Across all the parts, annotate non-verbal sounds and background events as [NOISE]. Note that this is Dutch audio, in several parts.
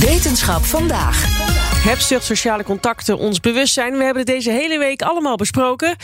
Wetenschap vandaag. Hebzucht, sociale contacten, ons bewustzijn. We hebben het deze hele week allemaal besproken.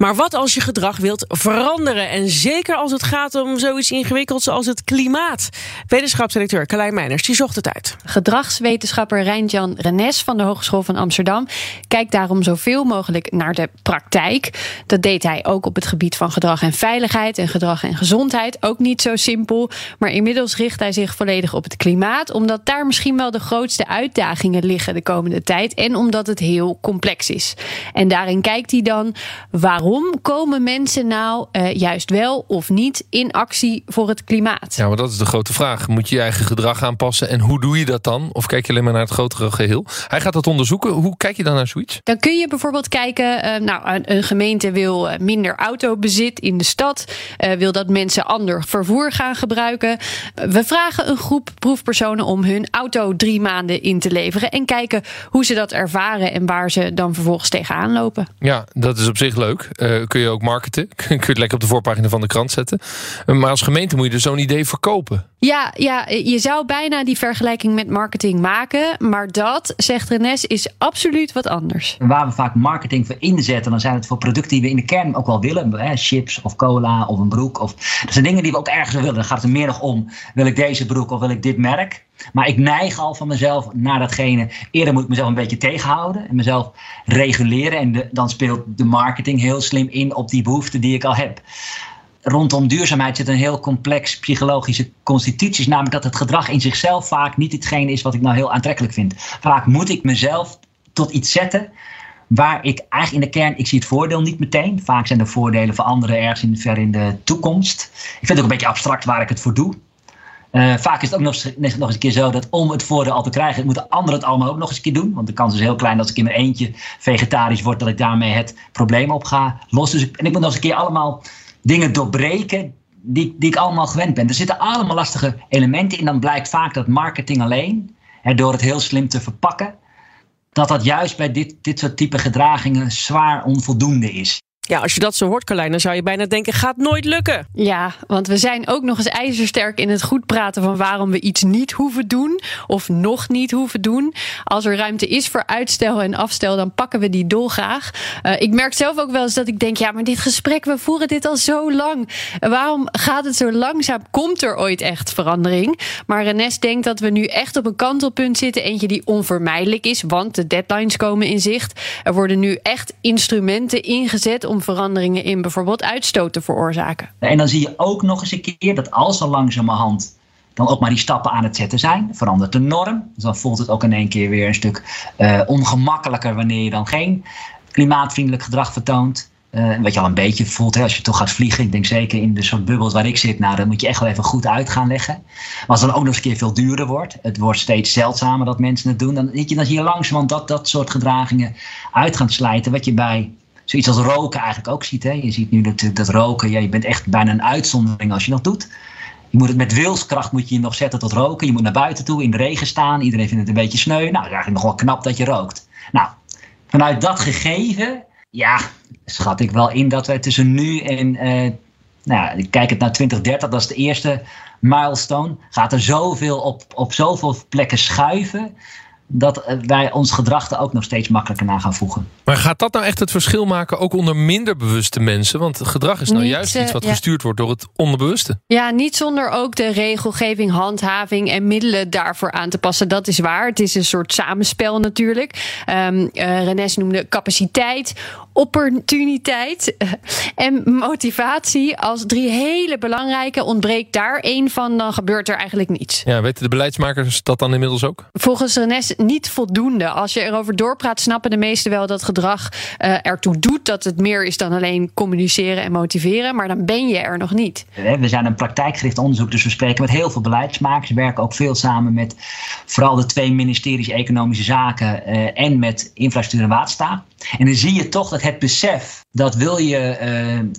Maar wat als je gedrag wilt veranderen? En zeker als het gaat om zoiets ingewikkelds als het klimaat. Wetenschapsdirecteur Carlijn Meiners, die zocht het uit. Gedragswetenschapper Rijntjan Renes van de Hogeschool van Amsterdam kijkt daarom zoveel mogelijk naar de praktijk. Dat deed hij ook op het gebied van gedrag en veiligheid en gedrag en gezondheid. Ook niet zo simpel. Maar inmiddels richt hij zich volledig op het klimaat, omdat daar misschien wel de grootste uitdagingen liggen de komende tijd. En omdat het heel complex is. En daarin kijkt hij dan waarom komen mensen nou uh, juist wel of niet in actie voor het klimaat? Ja, maar dat is de grote vraag. Moet je je eigen gedrag aanpassen en hoe doe je dat dan? Of kijk je alleen maar naar het grotere geheel? Hij gaat dat onderzoeken. Hoe kijk je dan naar zoiets? Dan kun je bijvoorbeeld kijken, uh, nou, een gemeente wil minder autobezit in de stad, uh, wil dat mensen ander vervoer gaan gebruiken. We vragen een groep proefpersonen om hun auto drie maanden in te leveren en kijken hoe ze dat ervaren en waar ze dan vervolgens tegenaan lopen. Ja, dat is op zich leuk. Uh, kun je ook marketen. [LAUGHS] kun je het lekker op de voorpagina van de krant zetten. Uh, maar als gemeente moet je dus zo'n idee verkopen. Ja, ja, je zou bijna die vergelijking met marketing maken. Maar dat, zegt Renes, is absoluut wat anders. Waar we vaak marketing voor inzetten, dan zijn het voor producten die we in de kern ook wel willen. Hè, chips of cola of een broek. Of, dat zijn dingen die we ook ergens willen. Dan gaat het er meer nog om, wil ik deze broek of wil ik dit merk? Maar ik neig al van mezelf naar datgene. Eerder moet ik mezelf een beetje tegenhouden en mezelf reguleren. En dan speelt de marketing heel slim in op die behoeften die ik al heb. Rondom duurzaamheid zit een heel complex psychologische constitutie. Namelijk dat het gedrag in zichzelf vaak niet hetgene is wat ik nou heel aantrekkelijk vind. Vaak moet ik mezelf tot iets zetten waar ik eigenlijk in de kern, ik zie het voordeel niet meteen. Vaak zijn de voordelen voor anderen ergens in, ver in de toekomst. Ik vind het ook een beetje abstract waar ik het voor doe. Uh, vaak is het ook nog, nog eens een keer zo dat om het voordeel al te krijgen, moeten anderen het allemaal ook nog eens een keer doen. Want de kans is heel klein dat ik in mijn eentje vegetarisch word, dat ik daarmee het probleem op ga lossen. Dus en ik moet nog eens een keer allemaal dingen doorbreken die, die ik allemaal gewend ben. Er zitten allemaal lastige elementen in. Dan blijkt vaak dat marketing alleen, hè, door het heel slim te verpakken, dat dat juist bij dit, dit soort type gedragingen zwaar onvoldoende is. Ja, als je dat zo hoort, Carlijn, dan zou je bijna denken: gaat nooit lukken. Ja, want we zijn ook nog eens ijzersterk in het goed praten van waarom we iets niet hoeven doen of nog niet hoeven doen. Als er ruimte is voor uitstel en afstel, dan pakken we die dolgraag. Uh, ik merk zelf ook wel eens dat ik denk: ja, maar dit gesprek, we voeren dit al zo lang. Waarom gaat het zo langzaam? Komt er ooit echt verandering? Maar Renes denkt dat we nu echt op een kantelpunt zitten, eentje die onvermijdelijk is, want de deadlines komen in zicht. Er worden nu echt instrumenten ingezet om veranderingen in bijvoorbeeld uitstoot te veroorzaken. En dan zie je ook nog eens een keer dat als er langzamerhand dan ook maar die stappen aan het zetten zijn, verandert de norm. Dus dan voelt het ook in één keer weer een stuk uh, ongemakkelijker wanneer je dan geen klimaatvriendelijk gedrag vertoont. Uh, wat je al een beetje voelt hè, als je toch gaat vliegen. Ik denk zeker in de soort bubbels waar ik zit, nou, dan moet je echt wel even goed uit gaan leggen. Maar als het dan ook nog eens een keer veel duurder wordt, het wordt steeds zeldzamer dat mensen het doen, dan, je, zie je langzamerhand dat dat soort gedragingen uit gaan slijten. Wat je bij zoiets als roken eigenlijk ook ziet. Hè? Je ziet nu dat, dat roken, ja, je bent echt bijna een uitzondering als je dat doet. Je moet het met wilskracht moet je je nog zetten tot roken. Je moet naar buiten toe, in de regen staan. Iedereen vindt het een beetje sneu. Nou, het is eigenlijk nog wel knap dat je rookt. Nou, vanuit dat gegeven, ja, schat ik wel in dat wij tussen nu en, uh, nou ja, kijk het naar 2030, dat is de eerste milestone. Gaat er zoveel op, op zoveel plekken schuiven dat wij ons gedrag er ook nog steeds makkelijker naar gaan voegen. Maar gaat dat nou echt het verschil maken, ook onder minder bewuste mensen? Want gedrag is nou Niet, juist uh, iets wat ja. gestuurd wordt door het onderbewuste. Ja, niet zonder ook de regelgeving, handhaving en middelen daarvoor aan te passen. Dat is waar. Het is een soort samenspel natuurlijk. Um, uh, Renes noemde capaciteit, opportuniteit uh, en motivatie als drie hele belangrijke. Ontbreekt daar één van, dan gebeurt er eigenlijk niets. Ja, weten de beleidsmakers dat dan inmiddels ook? Volgens Renes niet voldoende. Als je erover doorpraat, snappen de meesten wel dat gedrag uh, ertoe doet. Dat het meer is dan alleen communiceren en motiveren. Maar dan ben je er nog niet. We zijn een praktijkgericht onderzoek, dus we spreken met heel veel beleidsmakers. We werken ook veel samen met vooral de twee ministeries Economische Zaken uh, en met Infrastructuur en Waterstaat. En dan zie je toch dat het besef dat wil je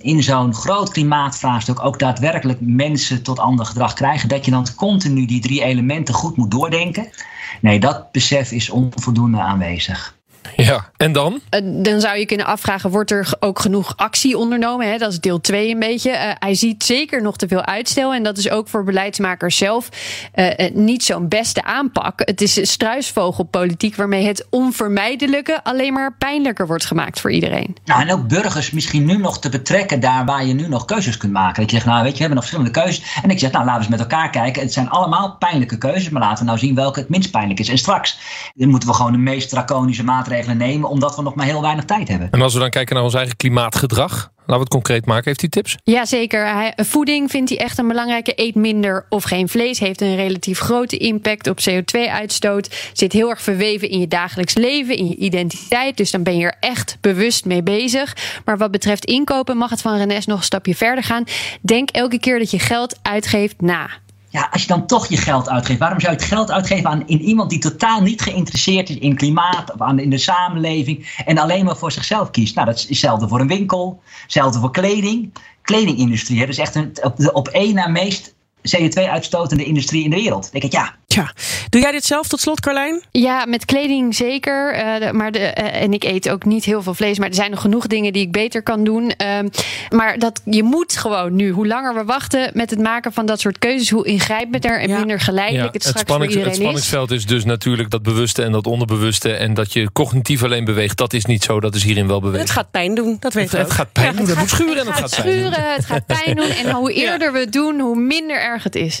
in zo'n groot klimaatvraagstuk ook daadwerkelijk mensen tot ander gedrag krijgen, dat je dan continu die drie elementen goed moet doordenken. Nee, dat besef is onvoldoende aanwezig. Ja, en dan? Uh, dan zou je kunnen afvragen, wordt er ook genoeg actie ondernomen? Hè? Dat is deel 2 een beetje. Uh, hij ziet zeker nog te veel uitstel. En dat is ook voor beleidsmakers zelf uh, niet zo'n beste aanpak. Het is struisvogelpolitiek waarmee het onvermijdelijke alleen maar pijnlijker wordt gemaakt voor iedereen. Nou, en ook burgers misschien nu nog te betrekken daar waar je nu nog keuzes kunt maken. Dat je zegt, nou weet je, we hebben nog verschillende keuzes. En ik zeg, nou laten we eens met elkaar kijken. Het zijn allemaal pijnlijke keuzes, maar laten we nou zien welke het minst pijnlijk is. En straks moeten we gewoon de meest draconische maatregelen nemen, omdat we nog maar heel weinig tijd hebben. En als we dan kijken naar ons eigen klimaatgedrag, Laten we het concreet maken. Heeft hij tips? Jazeker. Hij, voeding vindt hij echt een belangrijke. Eet minder of geen vlees. Heeft een relatief grote impact op CO2-uitstoot. Zit heel erg verweven in je dagelijks leven, in je identiteit. Dus dan ben je er echt bewust mee bezig. Maar wat betreft inkopen mag het van Renes nog een stapje verder gaan. Denk elke keer dat je geld uitgeeft na ja, als je dan toch je geld uitgeeft, waarom zou je het geld uitgeven aan in iemand die totaal niet geïnteresseerd is in klimaat of aan, in de samenleving en alleen maar voor zichzelf kiest? Nou, dat is hetzelfde voor een winkel, hetzelfde voor kleding. Kledingindustrie, hè, is echt een, op, de op één na meest CO2-uitstotende industrie in de wereld. denk ik, ja. Ja. Doe jij dit zelf tot slot, Carlijn? Ja, met kleding zeker. Uh, maar de, uh, en ik eet ook niet heel veel vlees. Maar er zijn nog genoeg dingen die ik beter kan doen. Uh, maar dat, je moet gewoon nu, hoe langer we wachten met het maken van dat soort keuzes, hoe ingrijpender en ja. minder geleidelijk ja, het straks het voor iedereen Het spanningsveld is. is dus natuurlijk dat bewuste en dat onderbewuste. En dat je cognitief alleen beweegt, dat is niet zo. Dat is hierin wel beweegt. Het gaat pijn doen, dat weet Het, het gaat pijn doen, dat moet schuren en het gaat, gaat pijn schuren, doen. Het gaat pijn doen. En [LAUGHS] hoe eerder we het doen, hoe minder erg het is.